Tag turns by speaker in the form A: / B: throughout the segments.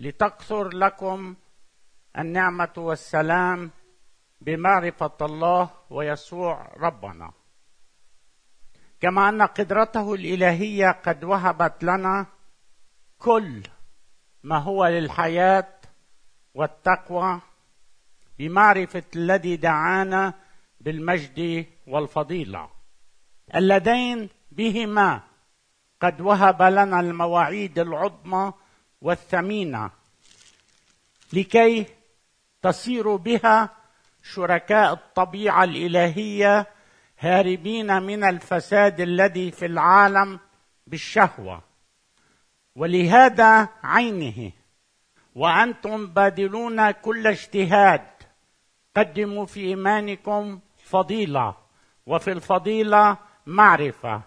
A: لتكثر لكم النعمة والسلام بمعرفة الله ويسوع ربنا. كما أن قدرته الإلهية قد وهبت لنا كل ما هو للحياة والتقوى بمعرفة الذي دعانا بالمجد والفضيلة. اللذين بهما قد وهب لنا المواعيد العظمى والثمينه لكي تصيروا بها شركاء الطبيعة الإلهية هاربين من الفساد الذي في العالم بالشهوة. ولهذا عينه وأنتم باذلون كل اجتهاد. قدموا في إيمانكم فضيلة وفي الفضيلة معرفة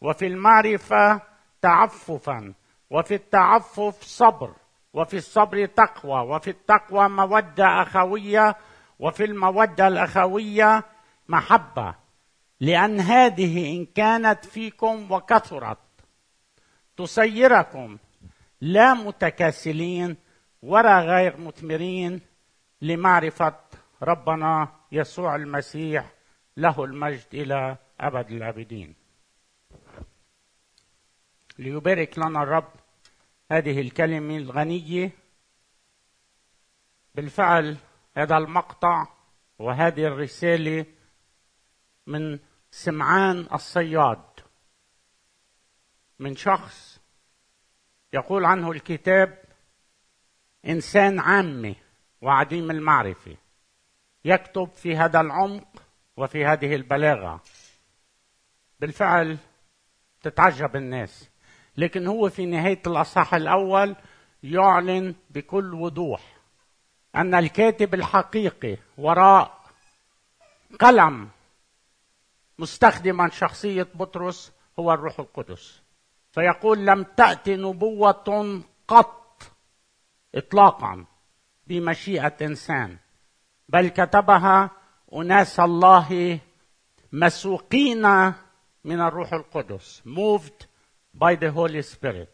A: وفي المعرفة تعففا. وفي التعفف صبر وفي الصبر تقوى وفي التقوى مودة أخوية وفي المودة الأخوية محبة. لأن هذه إن كانت فيكم وكثرت تسيركم. لا متكاسلين ولا غير مثمرين لمعرفة ربنا يسوع المسيح له المجد إلى أبد الابدين ليبارك لنا الرب هذه الكلمة الغنية. بالفعل هذا المقطع وهذه الرسالة من سمعان الصياد. من شخص يقول عنه الكتاب إنسان عامي وعديم المعرفة. يكتب في هذا العمق وفي هذه البلاغة. بالفعل تتعجب الناس. لكن هو في نهاية الأصحاح الأول يعلن بكل وضوح أن الكاتب الحقيقي وراء قلم مستخدما شخصية بطرس هو الروح القدس. فيقول لم تأتي نبوة قط اطلاقا بمشيئة إنسان بل كتبها أناس الله مسوقين من الروح القدس moved by the Holy Spirit.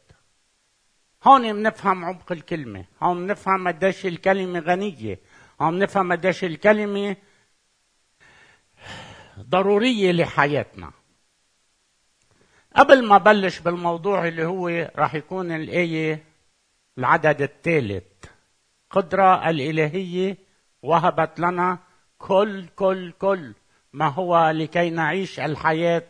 A: هون بنفهم عمق الكلمة. هون بنفهم قديش الكلمة غنية. هون بنفهم قديش الكلمة ضرورية لحياتنا. قبل ما بلش بالموضوع اللي هو راح يكون الآية العدد الثالث. قدرة الإلهية وهبت لنا كل كل كل ما هو لكي نعيش الحياة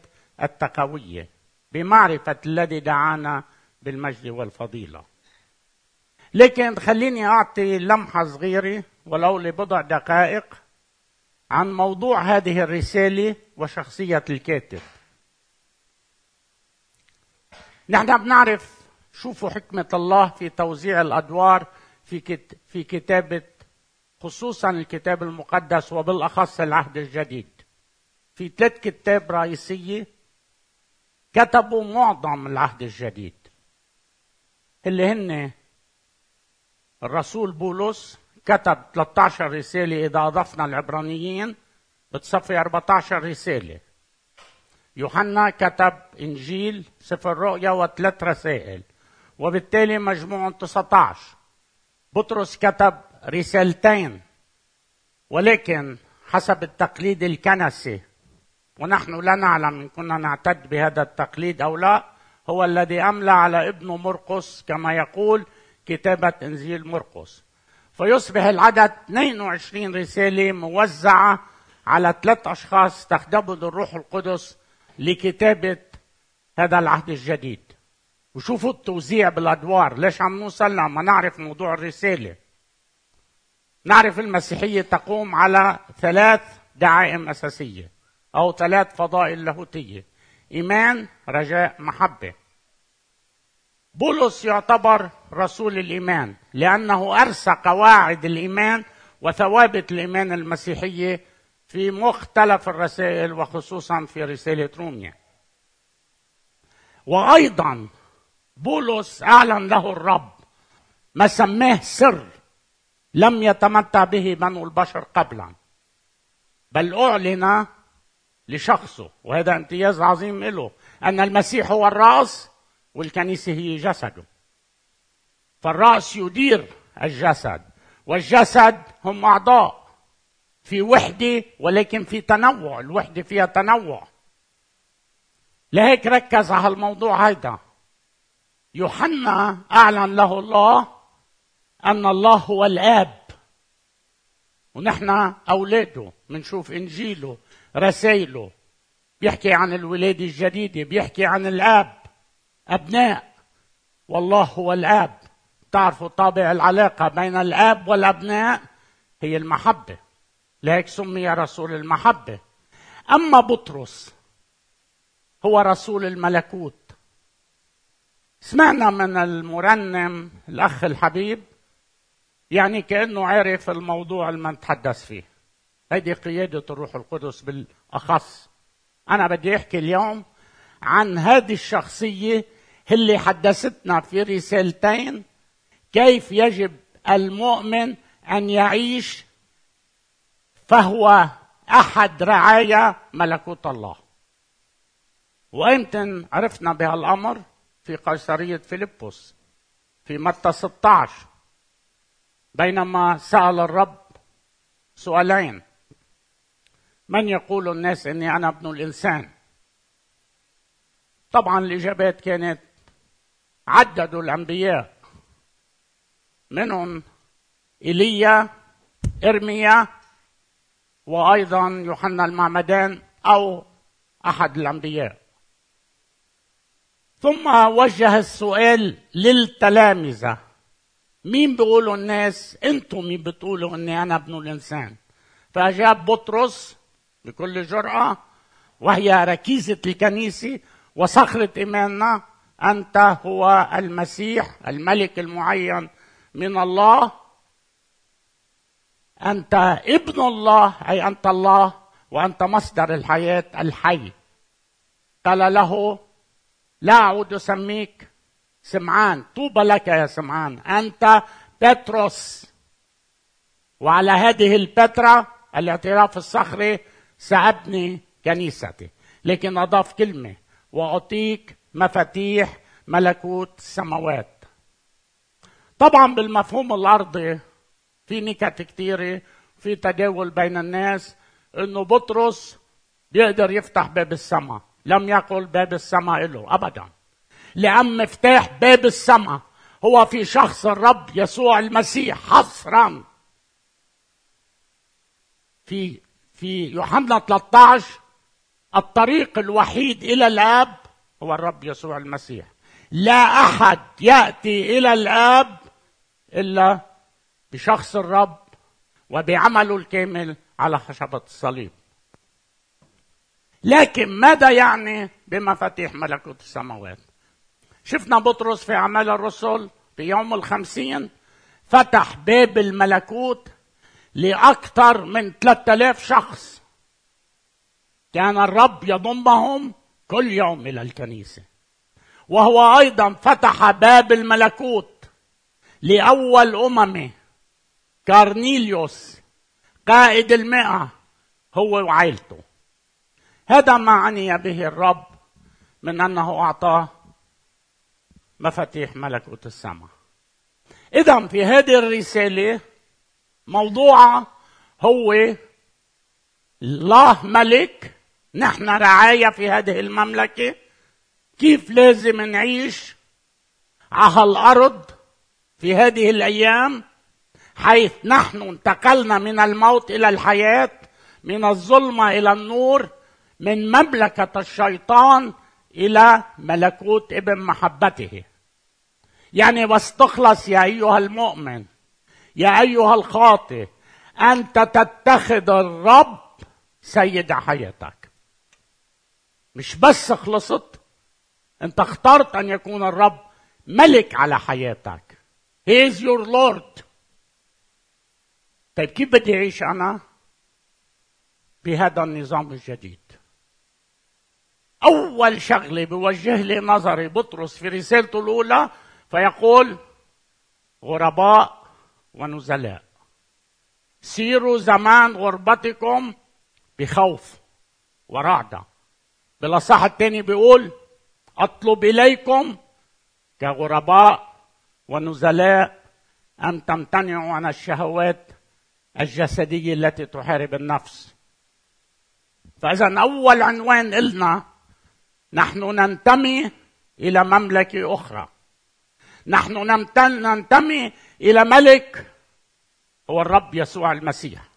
A: التقوية. بمعرفة الذي دعانا بالمجد والفضيلة لكن خليني أعطي لمحة صغيرة ولو لبضع دقائق عن موضوع هذه الرسالة وشخصية الكاتب نحن بنعرف شوفوا حكمة الله في توزيع الأدوار في. في كتابة خصوصا الكتاب المقدس وبالأخص العهد الجديد في ثلاث كتاب رئيسية كتبوا معظم العهد الجديد. اللي هن الرسول بولس كتب 13 رسالة إذا أضفنا العبرانيين بتصفي 14 رسالة. يوحنا كتب إنجيل سفر الرؤيا وثلاث رسائل وبالتالي مجموع 19 بطرس كتب رسالتين ولكن حسب التقليد الكنسي ونحن لا نعلم إن كنا نعتد بهذا التقليد أو لا. هو الذي أملى على ابنه مرقس كما يقول كتابه انجيل مرقس. فيصبح العدد 22 رسالة موزعة على ثلاث أشخاص استخدموا الروح القدس لكتابة هذا العهد الجديد. وشوفوا التوزيع بالأدوار. ليش عم نوصل لما نعرف موضوع الرسالة. نعرف المسيحية تقوم على ثلاث دعائم أساسية. أو ثلاث فضائل لاهوتيه إيمان رجاء محبة. بولس يعتبر رسول الإيمان لأنه ارسى قواعد الإيمان وثوابت الإيمان المسيحية في مختلف الرسائل وخصوصا في رسالة روميا. وأيضا بولس أعلن له الرب ما سماه سر لم يتمتع به بنو البشر قبلا بل أعلن لشخصه وهذا امتياز عظيم له أن المسيح هو الرأس والكنيسة هي جسده. فالرأس يدير الجسد والجسد هم أعضاء في وحدة ولكن في تنوع الوحدة فيها تنوع. لهيك ركز على الموضوع هيدا. يوحنا أعلن له الله أن الله هو الآب. ونحن أولاده بنشوف إنجيله. رسائله. بيحكي عن الولاده الجديده بيحكي عن الآب أبناء. والله هو الآب. تعرفوا طابع العلاقة بين الآب والأبناء؟ هي المحبة. لهيك سمي رسول المحبة. أما بطرس هو رسول الملكوت. سمعنا من المرنم الأخ الحبيب يعني كأنه عرف الموضوع اللي نتحدث فيه. هذه قيادة الروح القدس بالأخص. أنا بدي أحكي اليوم عن هذه الشخصية اللي حدثتنا في رسالتين. كيف يجب المؤمن أن يعيش؟ فهو أحد رعايا ملكوت الله. وأمتى عرفنا بهالأمر؟ في قيصرية فيلبس في متى 16 بينما سأل الرب سؤالين. من يقول الناس إني أنا ابن الإنسان؟ طبعا الإجابات كانت عددوا الأنبياء. منهم إيليا إرميا وأيضا يوحنا المعمدان أو أحد الأنبياء. ثم وجه السؤال للتلامذة. مين بيقولوا الناس؟ أنتم مين بتقولوا إني أنا ابن الإنسان؟ فأجاب بطرس بكل جرأة وهي ركيزة الكنيسة وصخرة إيماننا. أنت هو المسيح الملك المعين من الله. أنت ابن الله أي أنت الله وأنت مصدر الحياة الحي. قال له لا أعود أسميك. سمعان طوبى لك يا سمعان. أنت بطرس. وعلى هذه البترة الاعتراف الصخري سأبني كنيستي لكن أضاف كلمة وأعطيك مفاتيح ملكوت السماوات طبعا بالمفهوم الأرضي في نكت كتيرة في تداول بين الناس إنه بطرس بيقدر يفتح باب السماء. لم يقل باب السماء له ابدا. لأن مفتاح باب السماء هو في شخص الرب يسوع المسيح حصرا. في في يوحنا 13 الطريق الوحيد إلى الآب هو الرب يسوع المسيح. لا أحد يأتي إلى الآب إلا بشخص الرب وبعمله الكامل على خشبة الصليب. لكن ماذا يعني بمفاتيح ملكوت السماوات؟ شفنا بطرس في أعمال الرسل في يوم الخمسين فتح باب الملكوت لأكثر من 3000 شخص. كان الرب يضمهم كل يوم إلى الكنيسة. وهو أيضا فتح باب الملكوت لأول أممه كارنيليوس قائد المئة هو وعائلته هذا ما عني به الرب من أنه أعطاه مفاتيح ملكوت السماء. إذا في هذه الرسالة موضوعها هو الله ملك. نحن رعاية في هذه المملكة. كيف لازم نعيش على الأرض في هذه الأيام؟ حيث نحن انتقلنا من الموت إلى الحياة من الظلمة إلى النور من مملكة الشيطان إلى ملكوت ابن محبته. يعني واستخلص يا أيها المؤمن. يا أيها الخاطئ أنت تتخذ الرب سيد حياتك. مش بس خلصت أنت اخترت أن يكون الرب ملك على حياتك. He is your Lord. طيب كيف بدي أعيش أنا بهذا النظام الجديد؟ أول شغلة بوجه لي نظري بطرس في رسالته الأولى فيقول غرباء ونزلاء. سيروا زمان غربتكم بخوف ورعدة بالأصح الثاني بيقول أطلب إليكم كغرباء ونزلاء أن تمتنعوا عن الشهوات الجسدية التي تحارب النفس. فإذا أول عنوان لنا نحن ننتمي إلى مملكة أخرى. نحن ننتمي إلى ملك هو الرب يسوع المسيح.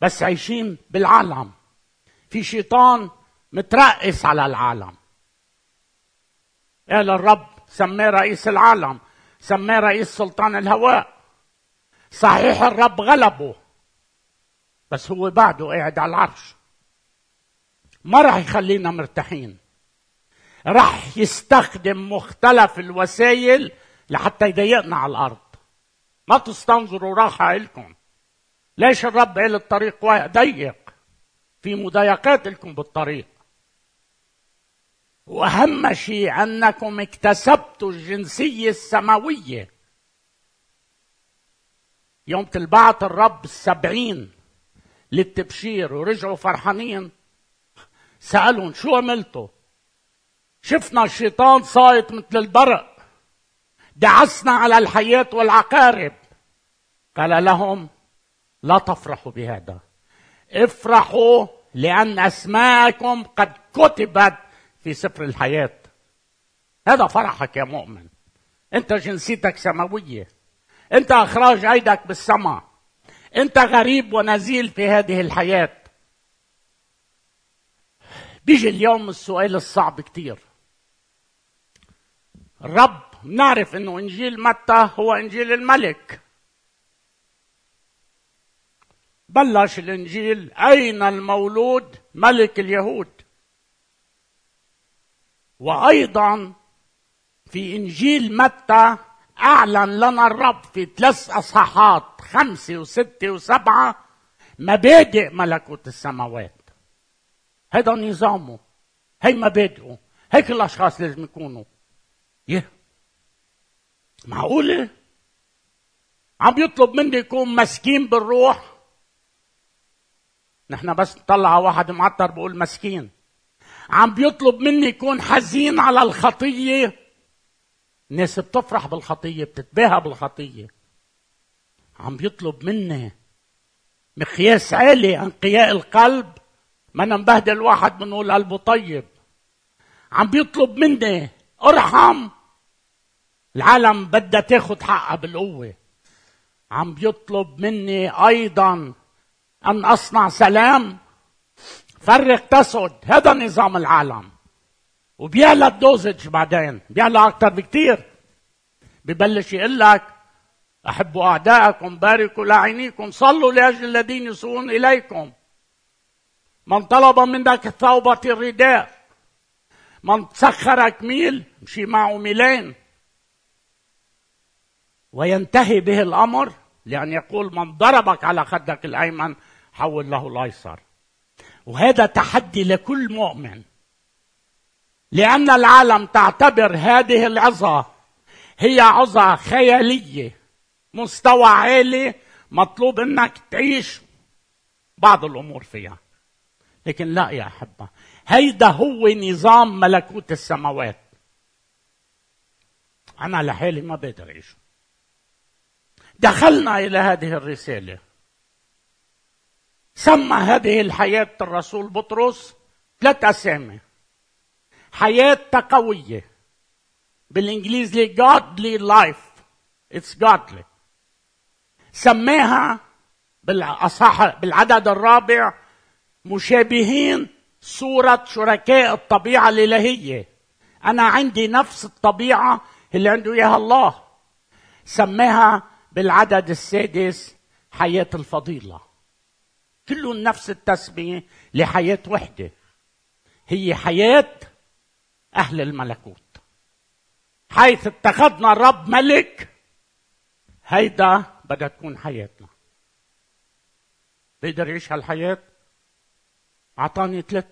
A: بس عايشين بالعالم. في شيطان مترأس على العالم. قال الرب سماه رئيس العالم سماه رئيس سلطان الهواء. صحيح الرب غلبه بس هو بعده قاعد على العرش. ما راح يخلينا مرتاحين. راح يستخدم مختلف الوسائل لحتى يضيقنا على الأرض. ما تستنظروا راحه لكم ليش الرب قال الطريق ضيق. في مضايقات لكم بالطريق. وأهم شيء أنكم اكتسبتوا الجنسية السماوية. يوم تلبعت الرب السبعين للتبشير ورجعوا فرحانين سألهم شو عملتوا؟ شفنا الشيطان صايت مثل البرق. دعسنا على الحياة والعقارب. قال لهم لا تفرحوا بهذا. افرحوا لأن أسماءكم قد كتبت في سفر الحياة. هذا فرحك يا مؤمن. أنت جنسيتك سماوية. أنت إخراج أيدك بالسماء. أنت غريب ونزيل في هذه الحياة. بيجي اليوم السؤال الصعب كتير. الرب نعرف انه انجيل متى هو انجيل الملك. بلش الانجيل أين المولود ملك اليهود. وأيضا في إنجيل متى أعلن لنا الرب في ثلاث أصحاحات خمسه وسته وسبعة مبادئ ملكوت السماوات. هذا نظامه. هي مبادئه. هيك الأشخاص لازم يكونوا. يه معقولة؟ عم يطلب مني يكون مسكين بالروح. نحن بس نطلع على واحد معطر بقول مسكين. عم بيطلب مني يكون حزين على الخطية. الناس بتفرح بالخطية بتتباهى بالخطية. عم بيطلب مني مقياس عالي انقياء القلب. ما أنا مبهدل واحد بنقول قلبه طيب. عم بيطلب مني أرحم. العالم بدها تاخذ حقها بالقوة. عم بيطلب مني أيضا أن أصنع سلام فرق تسد هذا نظام العالم. وبيعلى الدوزج بعدين. بيعلى أكثر بكثير ببلش يقول لك أحبوا أعدائكم باركوا لاعينيكم صلوا لأجل الذين يسوون إليكم. من طلب منك ثوبة الرداء من سخرك ميل مشي معه ميلين. وينتهي به الأمر لأن يقول من ضربك على خدك الأيمن حول له الايسر وهذا تحدي لكل مؤمن. لأن العالم تعتبر هذه العظة هي عظة خيالية مستوى عالي مطلوب إنك تعيش بعض الأمور فيها. لكن لا يا أحبة هيدا هو نظام ملكوت السماوات. أنا لحالي ما بقدر اعيش دخلنا إلى هذه الرسالة. سمى هذه الحياة الرسول بطرس ثلاث اسامي حياه تقويه بالإنجليزي godly life. It's godly. سماها بالاصح بالعدد الرابع مشابهين صورة شركاء الطبيعة الإلهية. أنا عندي نفس الطبيعة اللي عنده إياها الله. سماها بالعدد السادس حياة الفضيلة. كله نفس التسمية لحياة وحدة. هي حياة أهل الملكوت. حيث اتخذنا الرب ملك هيدا بدها تكون حياتنا. بيقدر يعيش هالحياة؟ أعطاني ثلاث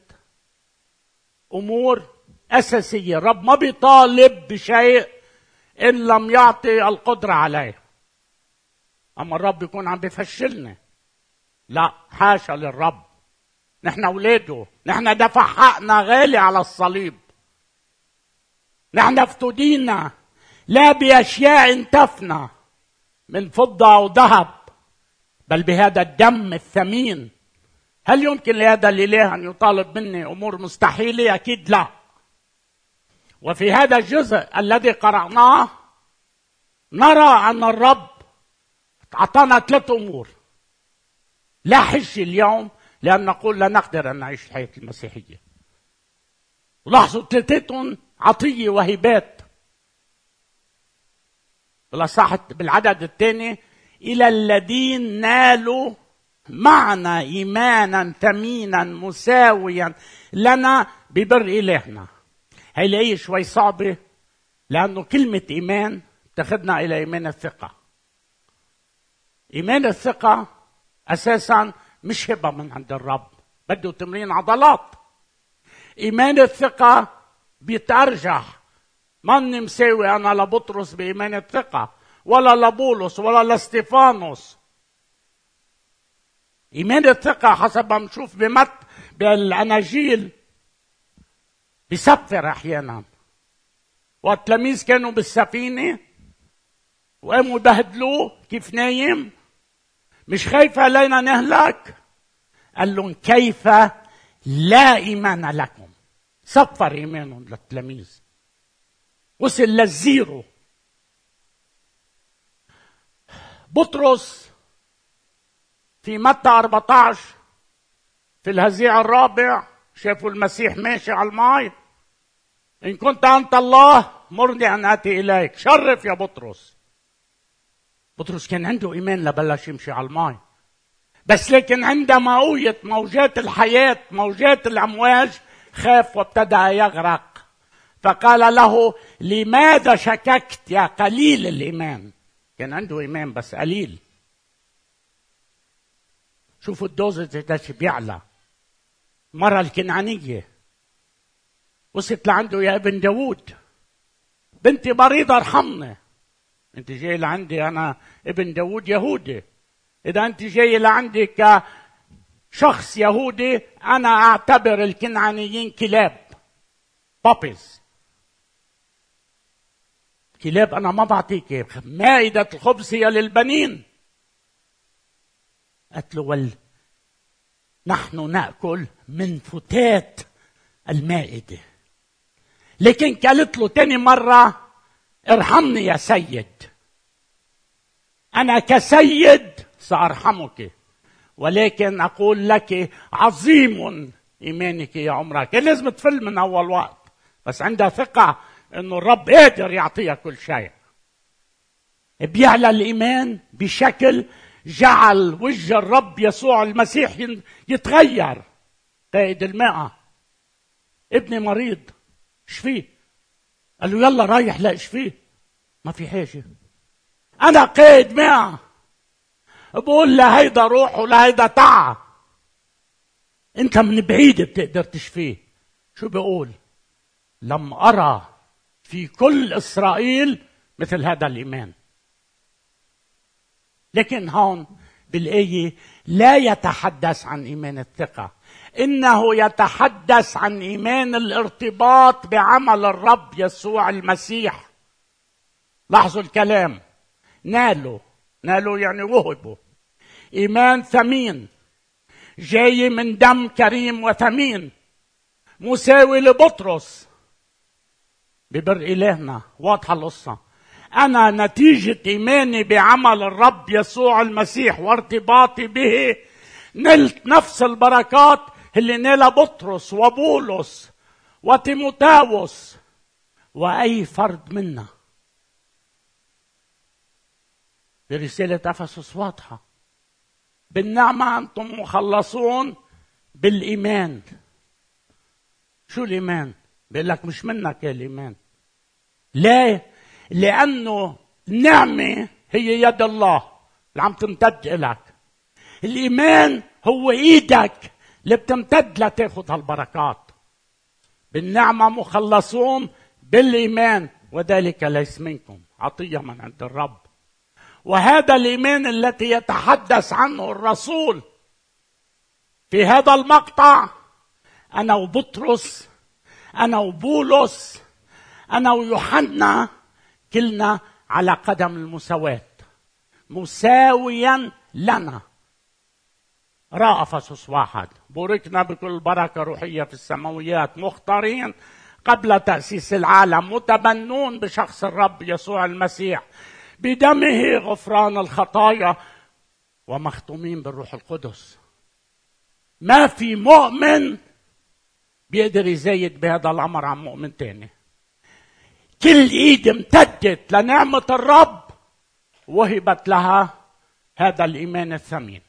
A: أمور أساسية. الرب ما بيطالب بشيء إن لم يعطي القدرة عليه. أما الرب يكون عم بفشلنا. لا. حاشا للرب. نحن أولاده. نحن دفع حقنا غالي على الصليب. نحن افتدينا لا بأشياء تفنى من فضة أو ذهب. بل بهذا الدم الثمين. هل يمكن لهذا الإله أن يطالب مني أمور مستحيلة؟ أكيد لا. وفي هذا الجزء الذي قرأناه نرى أن الرب أعطانا ثلاث أمور. لا حج اليوم لأن نقول لا نقدر أن نعيش الحياة المسيحية. لاحظوا ثلاثتهم عطية وهبات. بالأصح بالعدد الثاني إلى الذين نالوا معنا إيمانا ثمينا مساويا لنا ببر إلهنا. هي شوي صعبة لأنه كلمة إيمان تاخذنا إلى إيمان الثقة. إيمان الثقة أساسا مش هبة من عند الرب بده تمرين عضلات. إيمان الثقة بيتأرجح. ماني مساوي أنا لبطرس بإيمان الثقة ولا لبولس ولا لاستيفانوس إيمان الثقة حسب ما بنشوف بمت بالأناجيل بيسفر أحيانا. والتلاميذ كانوا بالسفينة وقاموا يبهدلوه كيف نايم؟ مش خايف علينا نهلك؟ قال لهم كيف لا إيمان لكم؟ صفر إيمانهم للتلاميذ. وصل للزيرو. بطرس في متى 14 في الهزيع الرابع شافوا المسيح ماشي على الماء إن كنت أنت الله مرني أن آتي إليك. شرف يا بطرس. بطرس كان عنده إيمان لبلش يمشي على الماء بس لكن عندما أويت موجات الحياة موجات الأمواج خاف وابتدأ يغرق. فقال له لماذا شككت يا قليل الإيمان؟ كان عنده إيمان بس قليل. شوفوا الدوز قديش بيعلى. المرأة الكنعانية. وصلت لعنده يا ابن داوود بنتي مريضة ارحمني انت جاي لعندي أنا ابن داوود يهودي. اذا انت جاي لعندي كشخص يهودي أنا اعتبر الكنعانيين كلاب. بابيز كلاب أنا ما بعطيك مائدة الخبز هي للبنين. قالت له ول نحن نأكل من فتات المائدة. لكن قالت له تاني مرة ارحمني يا سيد. أنا كسيد سأرحمك ولكن أقول لك عظيم إيمانك يا عمرها كان لازم تفل من أول وقت بس عندها ثقة إنه الرب قادر يعطيها كل شيء. بيعلى الإيمان بشكل جعل وجه الرب يسوع المسيح يتغير. قائد الماء ابني مريض اشفيه قال له يلا رايح لا اشفيه ما في حاجة أنا قائد ماء بقول لا هيدا روح ولا هيدا أنت من بعيد بتقدر تشفيه. شو بيقول لم أرى في كل إسرائيل مثل هذا الإيمان. لكن هون بالآية لا يتحدث عن إيمان الثقة. إنه يتحدث عن إيمان الارتباط بعمل الرب يسوع المسيح. لاحظوا الكلام. نالوا. نالوا يعني وهبوا. إيمان ثمين. جاي من دم كريم وثمين. مساوي لبطرس. ببر إلهنا. واضحة القصة. أنا نتيجة إيماني بعمل الرب يسوع المسيح وارتباطي به. نلت نفس البركات اللي نالها بطرس وبولس وتيموتاوس وأي فرد منا. برسالة أفسس واضحة. بالنعمة أنتم مخلصون بالإيمان. شو الإيمان؟ بيقول لك مش منك يا الإيمان. ليه؟ لأنه النعمة هي يد الله اللي عم تمتد إلك. الإيمان هو إيدك. اللي بتمتد لتاخذ هالبركات. بالنعمة مخلصون بالإيمان وذلك ليس منكم. عطية من عند الرب. وهذا الإيمان التي يتحدث عنه الرسول في هذا المقطع أنا وبطرس أنا وبولس أنا ويوحنا كلنا على قدم المساواة. مساويا لنا. رأى افسس واحد. بوركنا بكل بركة روحية في السماويات مختارين قبل تأسيس العالم متبنون بشخص الرب يسوع المسيح. بدمه غفران الخطايا ومختومين بالروح القدس. ما في مؤمن بيقدر يزايد بهذا الأمر عن مؤمن تاني. كل إيد امتدت لنعمة الرب وهبت لها هذا الإيمان الثمين.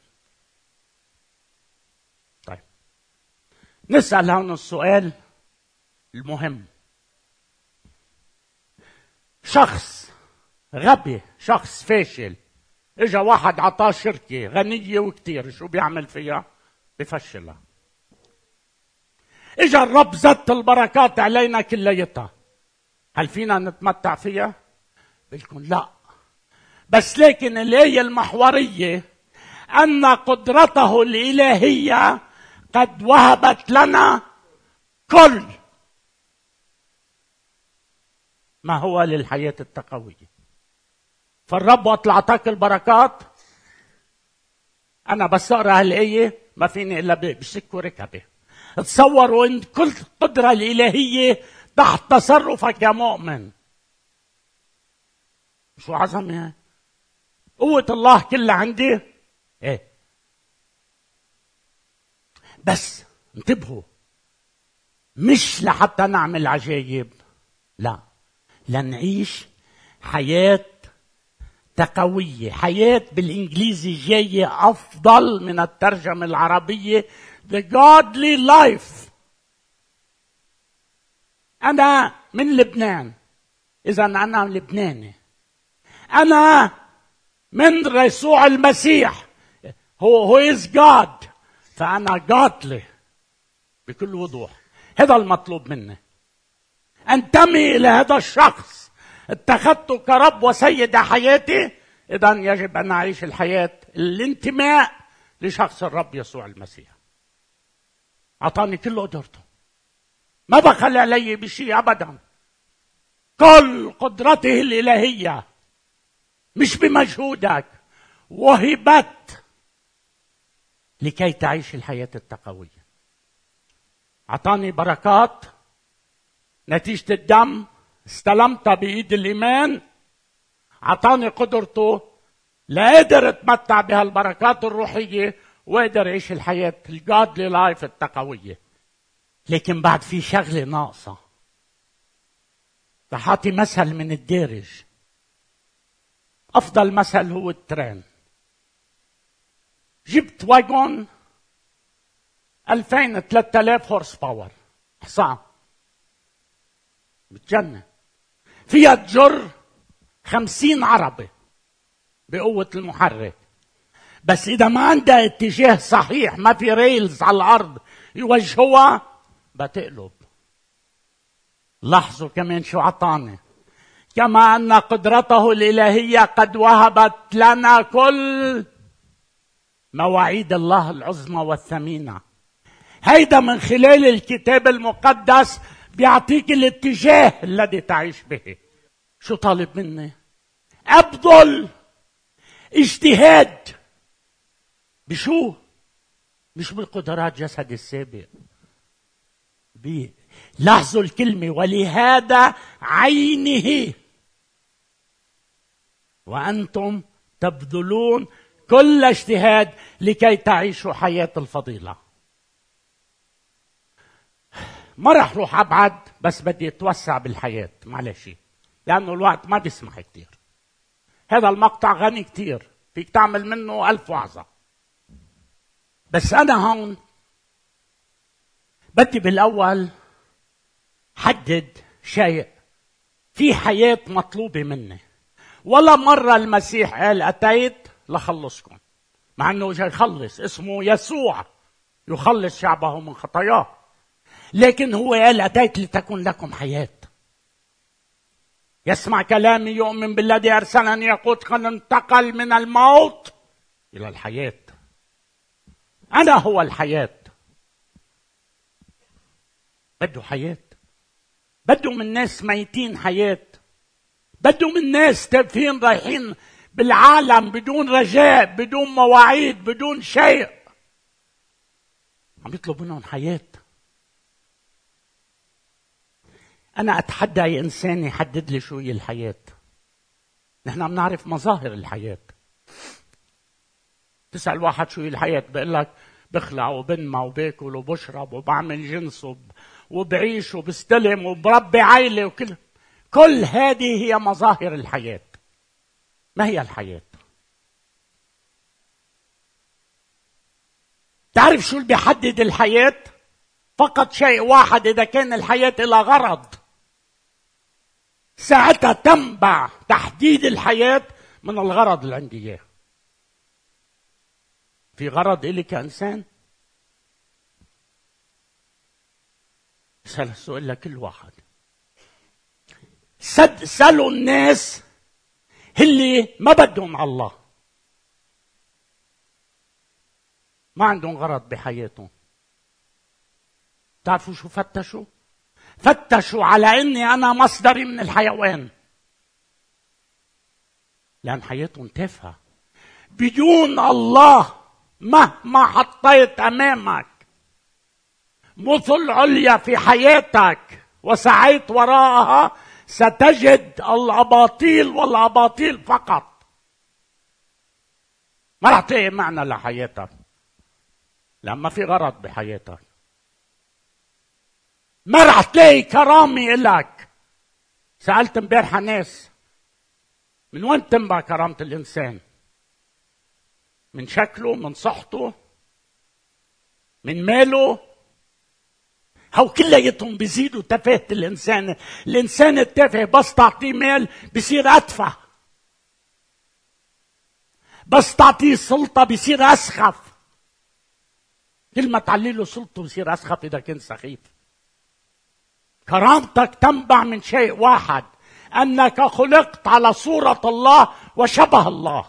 A: نسأل هون السؤال المهم. شخص غبي شخص فاشل إجا واحد عطاه شركة غنية وكتير شو بيعمل فيها؟ بفشلها. إجا الرب زت البركات علينا كليتها. هل فينا نتمتع فيها؟ بلكم لا. بس لكن الآية المحورية أن قدرته الإلهية قد وهبت لنا كل ما هو للحياة التقوية. فالرب وقت اعطاك البركات. أنا بس اقرا هالايه ما فيني إلا بشك ركبه تصوروا إن كل القدره الإلهية تحت تصرفك يا مؤمن. شو عظمه قوة الله كلها عندي. إيه؟ بس انتبهوا مش لحتى نعمل عجايب لا لنعيش حياة تقوية حياة بالإنجليزي جاية أفضل من الترجمة العربية The godly life. أنا من لبنان إذا أنا لبناني. أنا من يسوع المسيح هو هو از جاد فأنا godly. بكل وضوح. هذا المطلوب مني. انتمي إلى هذا الشخص. اتخذته كرب وسيد حياتي. اذا يجب أن أعيش الحياة الانتماء لشخص الرب يسوع المسيح. أعطاني كل قدرته ما بخل علي بشيء ابدا؟ كل قدرته الإلهية. مش بمجهودك. وهبت لكي تعيش الحياة التقوية. أعطاني بركات. نتيجة الدم. استلمتها بإيد الإيمان. أعطاني قدرته. لقدر أتمتع بهالبركات الروحية. وقدر يعيش الحياة الجادلي لايف التقوية. لكن بعد في شغلة ناقصة. رح أعطي مثل من الدارج. أفضل مثل هو ال train. جبت wagon 2000 3000 horse power. حصان بتجنن فيها تجر خمسين عربة بقوة المحرك. بس إذا ما عندها اتجاه صحيح ما في rails على الأرض يوجهوها بتقلب. لاحظوا كمان شو عطاني كما أن قدرته الإلهية قد وهبت لنا كل مواعيد الله العظمى والثمينة. هيدا من خلال الكتاب المقدس بيعطيك الاتجاه الذي تعيش به. شو طالب مني؟ أبذل اجتهاد. بشو؟ مش بقدرات جسدي السابق. لاحظوا الكلمة ولهذا عينه. وأنتم تبذلون كل اجتهاد لكي تعيشوا حياة الفضيلة. ما راح روح أبعد بس بدي أتوسع بالحياة معلش. لأنه الوقت ما بيسمح كثير هذا المقطع غني كثير فيك تعمل منه ألف وعظة. بس أنا هون بدي بالأول حدد شيء في حياة مطلوبة مني. ولا مرة المسيح قال أتيت لخلصكم. مع أنه جاي يخلص اسمه يسوع. يخلص شعبه من خطاياه. لكن هو قال أتيت لتكون لكم حياة. يسمع كلامي يؤمن بالذي أرسلني. يقول قد انتقل من الموت إلى الحياة. أنا هو الحياة. بده حياة. بده من ناس ميتين حياة. بدهم الناس تافهين رايحين بالعالم بدون رجاء بدون مواعيد بدون شيء. عم يطلب منهم حياة. أنا أتحدى أي إنسان يحدد لي شو هي الحياة. نحن بنعرف مظاهر الحياة. تسال واحد شو هي الحياة بقول لك بخلع وبنمى وباكل وبشرب وبعمل جنس وبعيش وبستلم وبربي عائله وكل كل هذه هي مظاهر الحياة. ما هي الحياة؟ تعرف شو اللي بيحدد الحياة؟ فقط شيء واحد إذا كان الحياة لها غرض. ساعتها تنبع تحديد الحياة من الغرض اللي عندي إياه. في غرض إلي كإنسان؟ اسأل السؤال لكل واحد. سد سألوا الناس اللي ما بدهم الله. ما عندهم غرض بحياتهم. تعرفوا شو فتشوا؟ فتشوا على إني أنا مصدري من الحيوان. لأن حياتهم تافهة. بدون الله مهما حطيت أمامك مثل عليا في حياتك وسعيت وراءها ستجد الأباطيل والأباطيل فقط. ما رح تلاقي معنى لحياتك. لما في غرض بحياتك. ما رح تلاقي كرامة إلك. سألت امبارح ناس من وين تنبع كرامة الإنسان؟ من شكله من صحته من ماله؟ هو كلياتهم بيزيدوا تفاهة الإنسان. الإنسان التافه بس تعطيه مال بصير أتفه بس تعطيه سلطة بصير أسخف. كل ما تعلي له سلطته بصير أسخف إذا كان سخيف. كرامتك تنبع من شيء واحد أنك خلقت على صورة الله وشبه الله.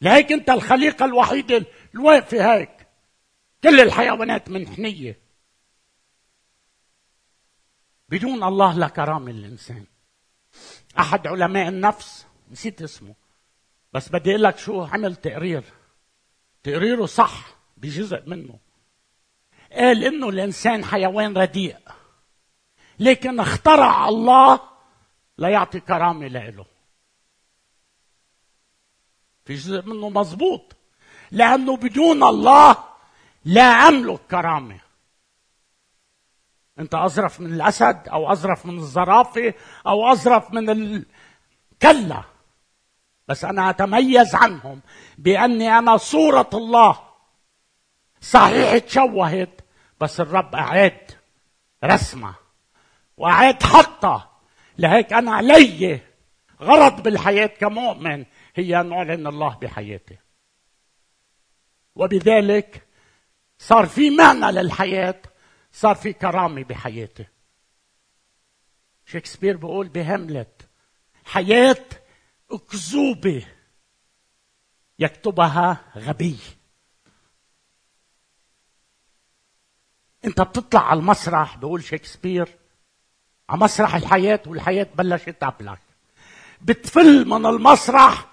A: لهيك أنت الخليقة الوحيدة الواقفة هيك. كل الحيوانات منحنيه بدون الله لا كرامه للانسان أحد علماء النفس نسيت اسمه بس بدي أقول لك شو عمل تقرير. تقريره صح بجزء منه. قال إنه الإنسان حيوان رديء. لكن اخترع الله ليعطي كرامة له في جزء منه مظبوط لأنه بدون الله لا أملك كرامة. أنت أظرف من الأسد أو أظرف من الزرافة أو أظرف من ال... كلا بس أنا أتميز عنهم بأني أنا صورة الله. صحيح تشوهت بس الرب أعاد رسمة وأعاد حطها لهيك أنا علي غرض بالحياة كمؤمن هي أن أعلن الله بحياته وبذلك صار في معنى للحياة صار في كرامة بحياته شكسبير بيقول بهملت حياة أكذوبة يكتبها غبي. انت بتطلع على المسرح بقول شكسبير على مسرح الحياة والحياة بلشت تقبلك بتفل من المسرح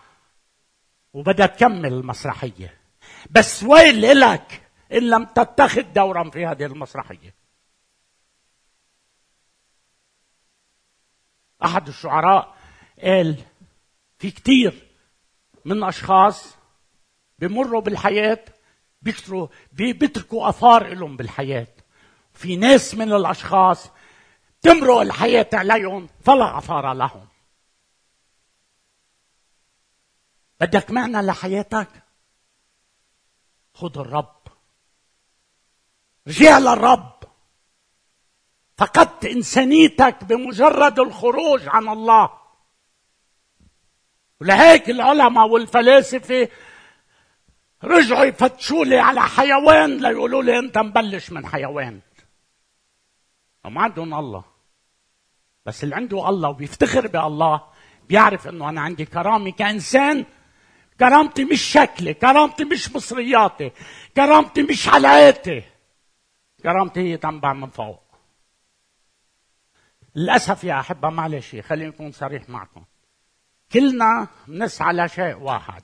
A: وبدها تكمل المسرحية. بس ويل إلك إن لم تتخذ دورا في هذه المسرحية. أحد الشعراء قال في كتير من أشخاص بمروا بالحياة بيكتروا بيتركوا آثار لهم بالحياة. في ناس من الأشخاص تمرق الحياة عليهم فلا آثار لهم. بدك معنى لحياتك؟ خذ الرب. رجع للرب فقدت إنسانيتك بمجرد الخروج عن الله. ولهيك العلماء والفلاسفة رجعوا يفتشوا لي على حيوان ليقولوا لي أنت مبلش من حيوان. وما عندهم الله. بس اللي عنده الله وبيفتخر بالله بيعرف إنه أنا عندي كرامة كإنسان. كرامتي مش شكلي كرامتي مش مصرياتي كرامتي مش حلقاتي. كرامتي هي تنبع من فوق. للأسف يا أحبة معلش خليني أكون صريح معكم. كلنا نسعى لشيء واحد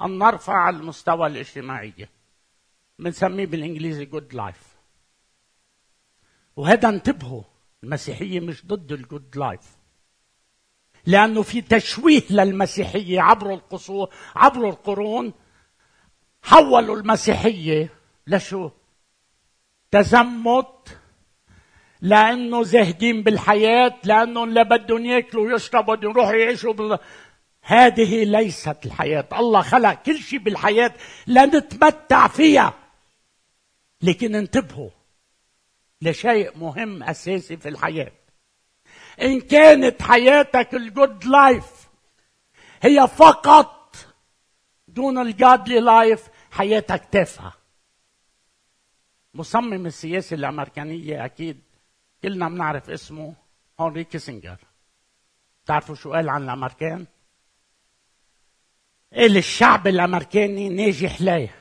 A: أن نرفع المستوى الاجتماعي بنسميه بالإنجليزي good life وهذا انتبهوا المسيحية مش ضد ال good life لأنه في تشويه للمسيحية عبر العصور عبر القرون حولوا المسيحية لشو؟ تزمت لأنه زاهدين بالحياة لأنه اللي بدهم يأكلوا ويشربوا بدهم يروحوا يعيشوا بال... هذه ليست الحياة. الله خلق كل شيء بالحياة لنتمتع فيها. لكن انتبهوا لشيء مهم أساسي في الحياة. إن كانت حياتك ال good life هي فقط دون ال godly life حياتك تافهة. مصمم السياسة الأمريكانية أكيد. كلنا بنعرف اسمه هنري كيسنجر تعرفوا شو قال عن الأمريكان؟ قال الشعب الأمريكاني ناجح ليه؟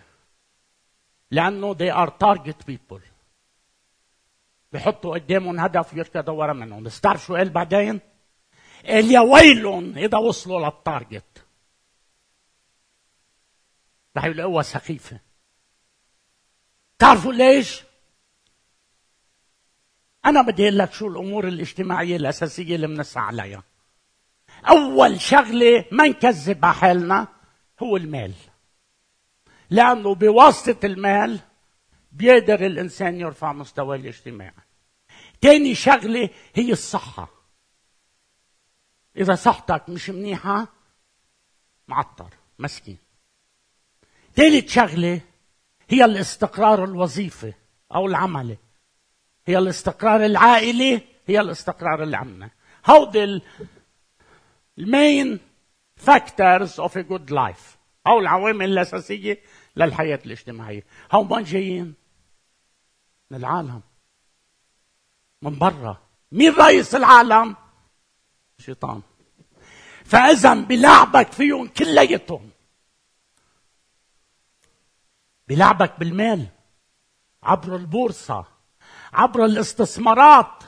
A: لأنه they are target people. بحطوا قدامهم هدف يركضوا ورا منهم. بس تعرف شو قال بعدين؟ قال يا ويلهم إذا وصلوا للتارجت رح يلاقوها سخيفة. تعرفوا ليش أنا بدي أقول لك شو الأمور الاجتماعية الأساسية اللي بنسعى عليها. أول شغلة ما نكذب على حالنا هو المال. لأنه بواسطة المال بيقدر الإنسان يرفع مستواه الاجتماعي. تاني شغلة هي الصحة. إذا صحتك مش منيحة معطر مسكين. ثالث شغلة هي الاستقرار الوظيفي أو العملي. هي الاستقرار العائلي هي الاستقرار العامة هودي ال main factors of a good life أو العوامل الأساسية للحياة الاجتماعية. هو من جايين من العالم من برا. مين رئيس العالم؟ شيطان. فإذا بلعبك فيهم كليتهم. بلعبك بالمال عبر البورصة عبر الاستثمارات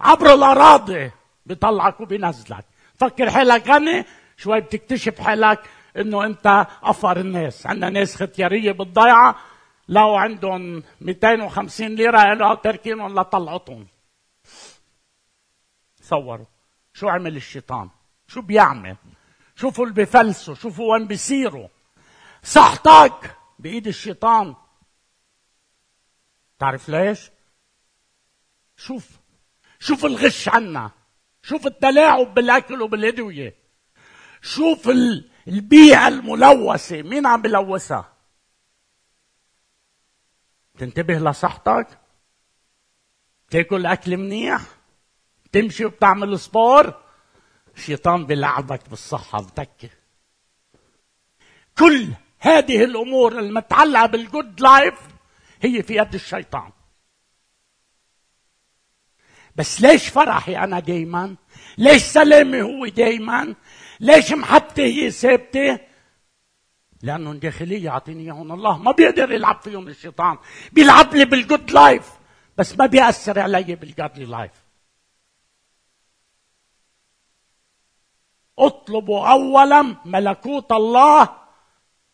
A: عبر الأراضي بيطلعك وبينزلك. فكر حالك غني شوي بتكتشف حالك إنه أنت افقر الناس. عندنا ناس ختيارية بالضيعة لو عندهم 250 ليرة قالوا تركينهم لطلعتهم تصوروا شو عمل الشيطان؟ شو بيعمل؟ شوفوا اللي بفلسوا شوفوا وين بيصيروا. صحتك بإيد الشيطان. تعرف ليش؟ شوف شوف الغش عنا شوف التلاعب بالأكل وبالأدوية شوف البيئه الملوثة مين عم بلوثها؟ تنتبه لصحتك؟ تاكل أكل منيح؟ تمشي وبتعمل سبور؟ الشيطان بيلعبك بالصحة بتكي. كل هذه الأمور المتعلقة بال good life هي في يد الشيطان. بس ليش فرحي أنا دايما؟ ليش سلامي هو دايما؟ ليش محبتي هي ثابتة؟ لانهم داخلية يعطيني اياهم الله ما بيقدر يلعب فيهم الشيطان. بيلعب لي بال good life بس ما بيأثر علي بال godly life أطلبوا اولا ملكوت الله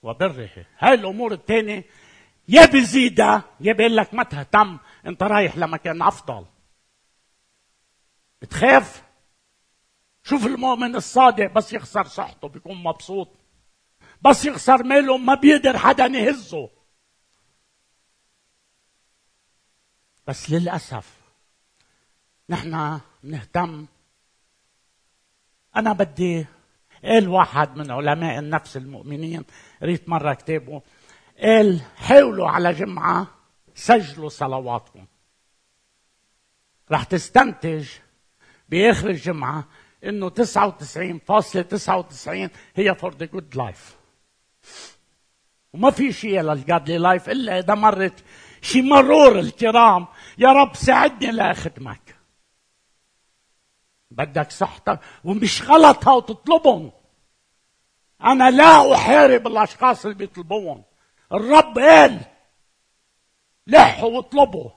A: وبره. هاي الأمور الثانية يا بزيدها يا بيقول لك ما تهتم أنت رايح لمكان أفضل. بتخاف؟ شوف المؤمن الصادق بس يخسر صحته بيكون مبسوط. بس يخسر ماله ما بيقدر حدا يهزه. بس للأسف نحن نهتم أنا بدي قال واحد من علماء النفس المؤمنين قريت مرة كتابه قال حاولوا على جمعة سجلوا صلواتكم. رح تستنتج بآخر الجمعة إنه 99.99 هي for the good life وما في شيء لل godly life إلا إذا مرت شي مرور الكرام. يا رب ساعدني لاخدمك بدك صحتك ومش غلط هاو تطلبهم. أنا لا أحارب الأشخاص اللي بيطلبوهم الرب قال لحوا واطلبوا.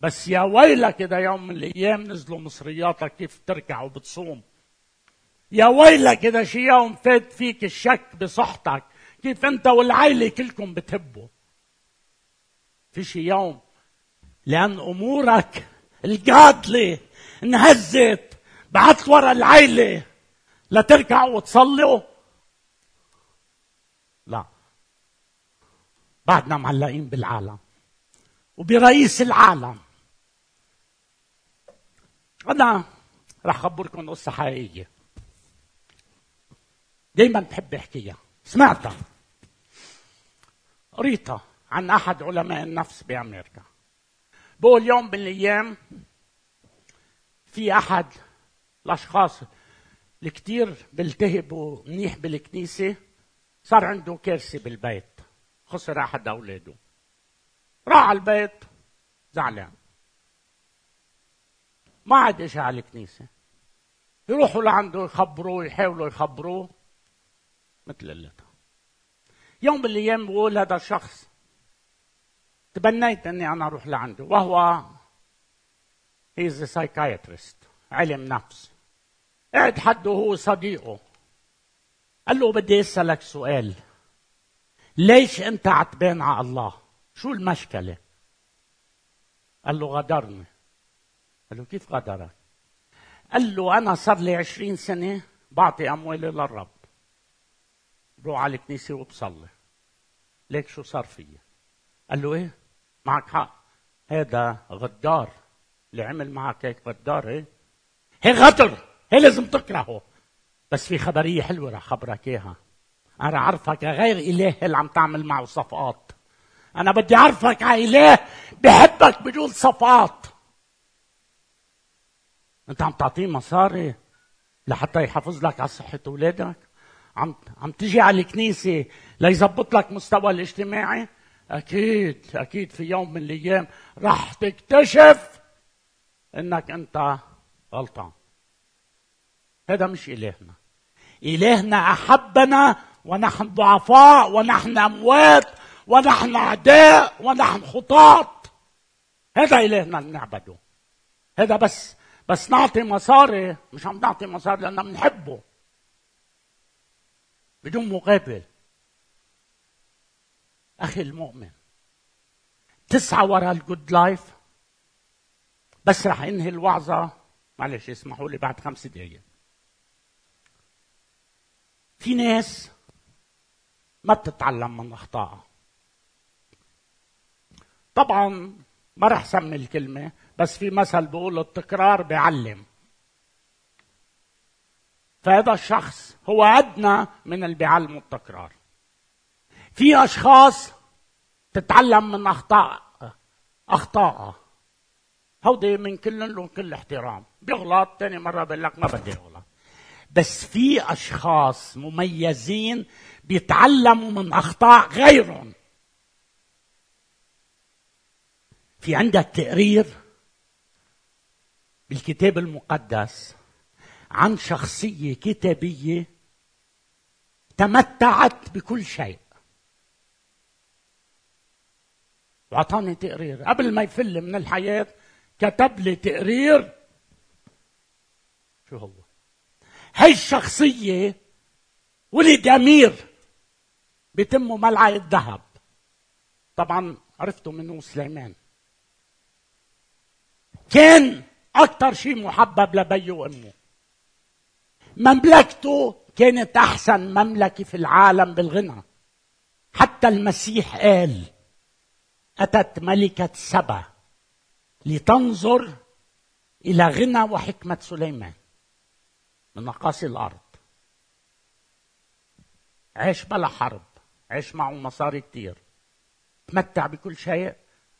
A: بس يا ويلك إذا يوم من الأيام نزلوا مصرياتك كيف تركع وبتصوم. يا ويلك إذا شي يوم فات فيك الشك بصحتك كيف أنت والعائله كلكم بتحبوا. في شي يوم لأن أمورك القاتله انهزت. بعت ورا العيلة لتركعوا وتصلوا لا. بعدنا معلقين بالعالم وبرئيس العالم. أنا رح أخبركم قصة حقيقية. دايما بحب أحكيها. سمعتها. قريتها عن أحد علماء النفس بأمريكا. بقول يوم من الأيام في أحد الأشخاص الكتير بيلتهبوا منيح بالكنيسة صار عنده كارثة بالبيت خسر أحد أولاده. راح على البيت زعلان. ما عاد اجى على الكنيسة. يروحوا لعنده يخبروه يحاولوا يخبروه مثل قلتها يوم من الأيام بقول هذا الشخص تبنيت إني أنا أروح لعنده وهو هيز سايكايترست علم نفس. قعد حده هو صديقه. قال له بدي أسألك سؤال. ليش أنت عتبان على الله؟ شو المشكلة؟ قال له غدرني. قال له كيف غدرك؟ قال له أنا صار لي عشرين سنة بعطي أموالي للرب. بروح على الكنيسة وبصلي. ليك شو صار فيي؟ قال له إيه؟ معك حق. هذا غدار. اللي عمل معك هيك غدار إيه؟ هي غدر. هي لازم تكرهه. بس في خبرية حلوة رح خبرك إياها. أنا عارفك غير إله اللي عم تعمل معه صفقات. أنا بدي اعرفك على إله بحبك بدون صفقات. أنت عم تعطيه مصاري لحتى يحافظ لك على صحة أولادك؟ عم عم تجي على الكنيسة ليظبط لك مستوى الاجتماعي؟ أكيد أكيد في يوم من الأيام راح تكتشف إنك أنت غلطان. هذا مش إلهنا. إلهنا أحبنا ونحن ضعفاء ونحن أموات ونحن أعداء ونحن خطاة. هذا إلهنا اللي نعبده. هذا بس بس نعطي مصاري مش عم نعطي مصاري لأننا بنحبه. بدون مقابل. أخي المؤمن تسعى وراء الجود لايف بس رح انهي الوعظة. معلش اسمحوا لي بعد خمس دقايق. في ناس ما بتتعلم من اخطائها طبعا ما رح سمي الكلمة بس في مثل بيقول التكرار بيعلم. فهذا الشخص هو أدنى من اللي بيعلموا التكرار. في أشخاص تتعلم من أخطاء أخطاء. هودي من كل لهم كل احترام. بيغلط تاني مرة بيقول لك ما بدي أغلط. بس في أشخاص مميزين بيتعلموا من أخطاء غيرهم. في عندك تقرير بالكتاب المقدس عن شخصية كتابية تمتعت بكل شيء. واعطاني تقرير. قبل ما يفل من الحياة كتب لي تقرير. شو هو؟ هي الشخصية ولد أمير بتمه ملعقة ذهب. طبعا عرفته منه سليمان. كان أكثر شيء محبب لبي وأمه. مملكته كانت أحسن مملكة في العالم بالغنى. حتى المسيح قال أتت ملكة سبا لتنظر إلى غنى وحكمة سليمان. من نقاصي الأرض. عيش بلا حرب عيش معه مصاري كتير. تمتع بكل شيء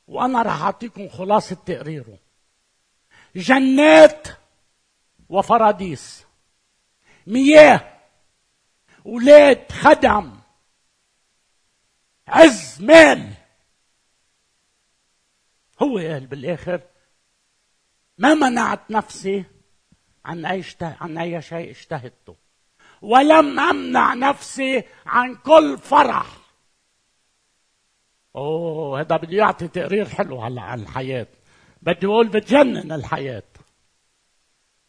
A: وأنا راح أعطيكم خلاصة تقريره. جنات وفراديس. مياه ولاد خدم. عز مال. هو قال بالآخر ما منعت نفسي عن أي عن أي شيء اشتهدته ولم أمنع نفسي عن كل فرح. أوه هذا بده يعطي تقرير حلو هلا عن الحياة. بدي أقول بتجنن الحياة.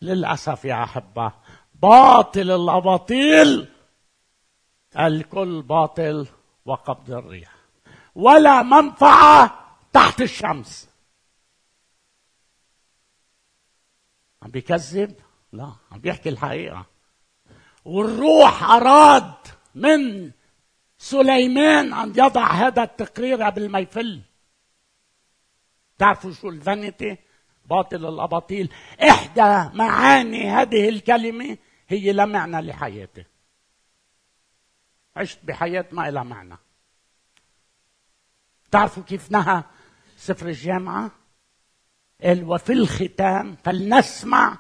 A: للأسف يا أحبة باطل الأباطيل. الكل باطل وقبض الريح. ولا منفعة تحت الشمس. عم بيكذب لا عم بيحكي الحقيقة. والروح أراد من سليمان أن يضع هذا التقرير قبل ما يفل. تعرفوا شو الفانيتي؟ باطل الأباطيل. إحدى معاني هذه الكلمة هي لا معنى لحياتي. عشت بحياة ما لها معنى. تعرفوا كيف نهى سفر الجامعة؟ قال وفي الختام فلنسمع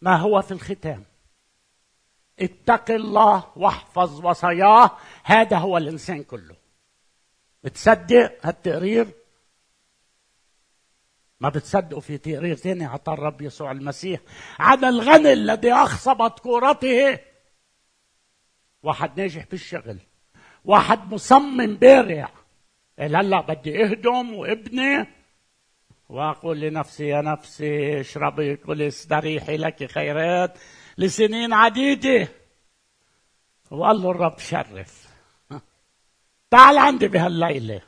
A: ما هو في الختام. اتق الله واحفظ وصاياه هذا هو الإنسان كله. بتصدق؟ هالتقرير ما بتصدقوا في تقرير ثاني عطى الرب يسوع المسيح عن الغني الذي أخصبت كورته. واحد ناجح بالشغل. واحد مصمم بارع. قال هلا بدي أهدم وابني. واقول لنفسي يا نفسي اشربي كلي استريحي لك خيرات لسنين عديدة. وقال له الرب شرف. تعال عندي بهالليلة.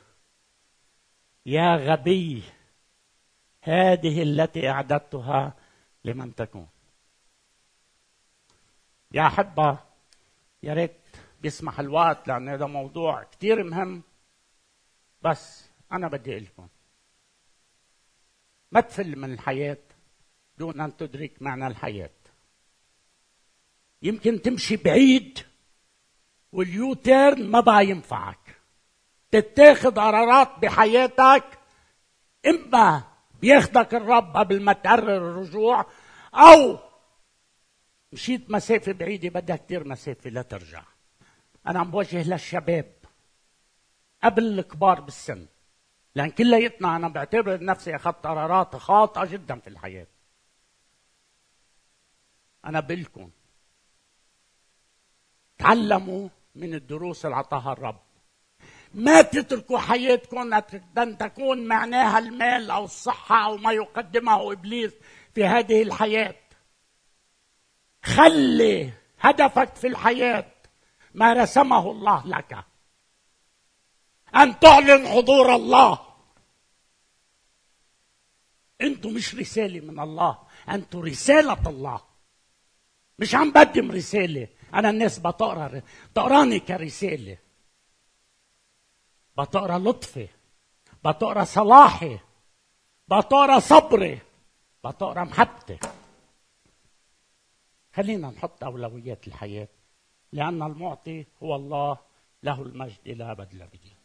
A: يا غبي هذه التي أعددتها لمن تكون. يا أحبة يا ريت بيسمح الوقت لأن هذا موضوع كثير مهم. بس أنا بدي أقول لكم ما تفل من الحياة دون أن تدرك معنى الحياة. يمكن تمشي بعيد واليوتيرن ما بقى ينفعك. تتاخذ قرارات بحياتك إما بياخدك الرب قبل ما تقرر الرجوع أو مشيت مسافة بعيدة بدها كتير مسافة لا ترجع. أنا عم بوجه للشباب قبل الكبار بالسن. لأن كلياتنا أنا بعتبر نفسي أخذت قرارات خاطئة جدا في الحياة. أنا بقلكم تعلموا من الدروس اللي عطاها الرب. ما تتركوا حياتكم أن تكون معناها المال أو الصحة أو ما يقدمه إبليس في هذه الحياة. خلي هدفك في الحياة ما رسمه الله لك. أن تعلن حضور الله. أنتم مش رسالة من الله. أنتم رسالة الله. مش عم بقدم رسالة. أنا الناس بتقرا تقراني كرسالة. بتقرا لطفي بتقرا صلاحي بتقرا صبري بتقرا محبتي خلينا نحط أولويات الحياة. لأن المعطي هو الله. له المجد إلى أبد الأبدين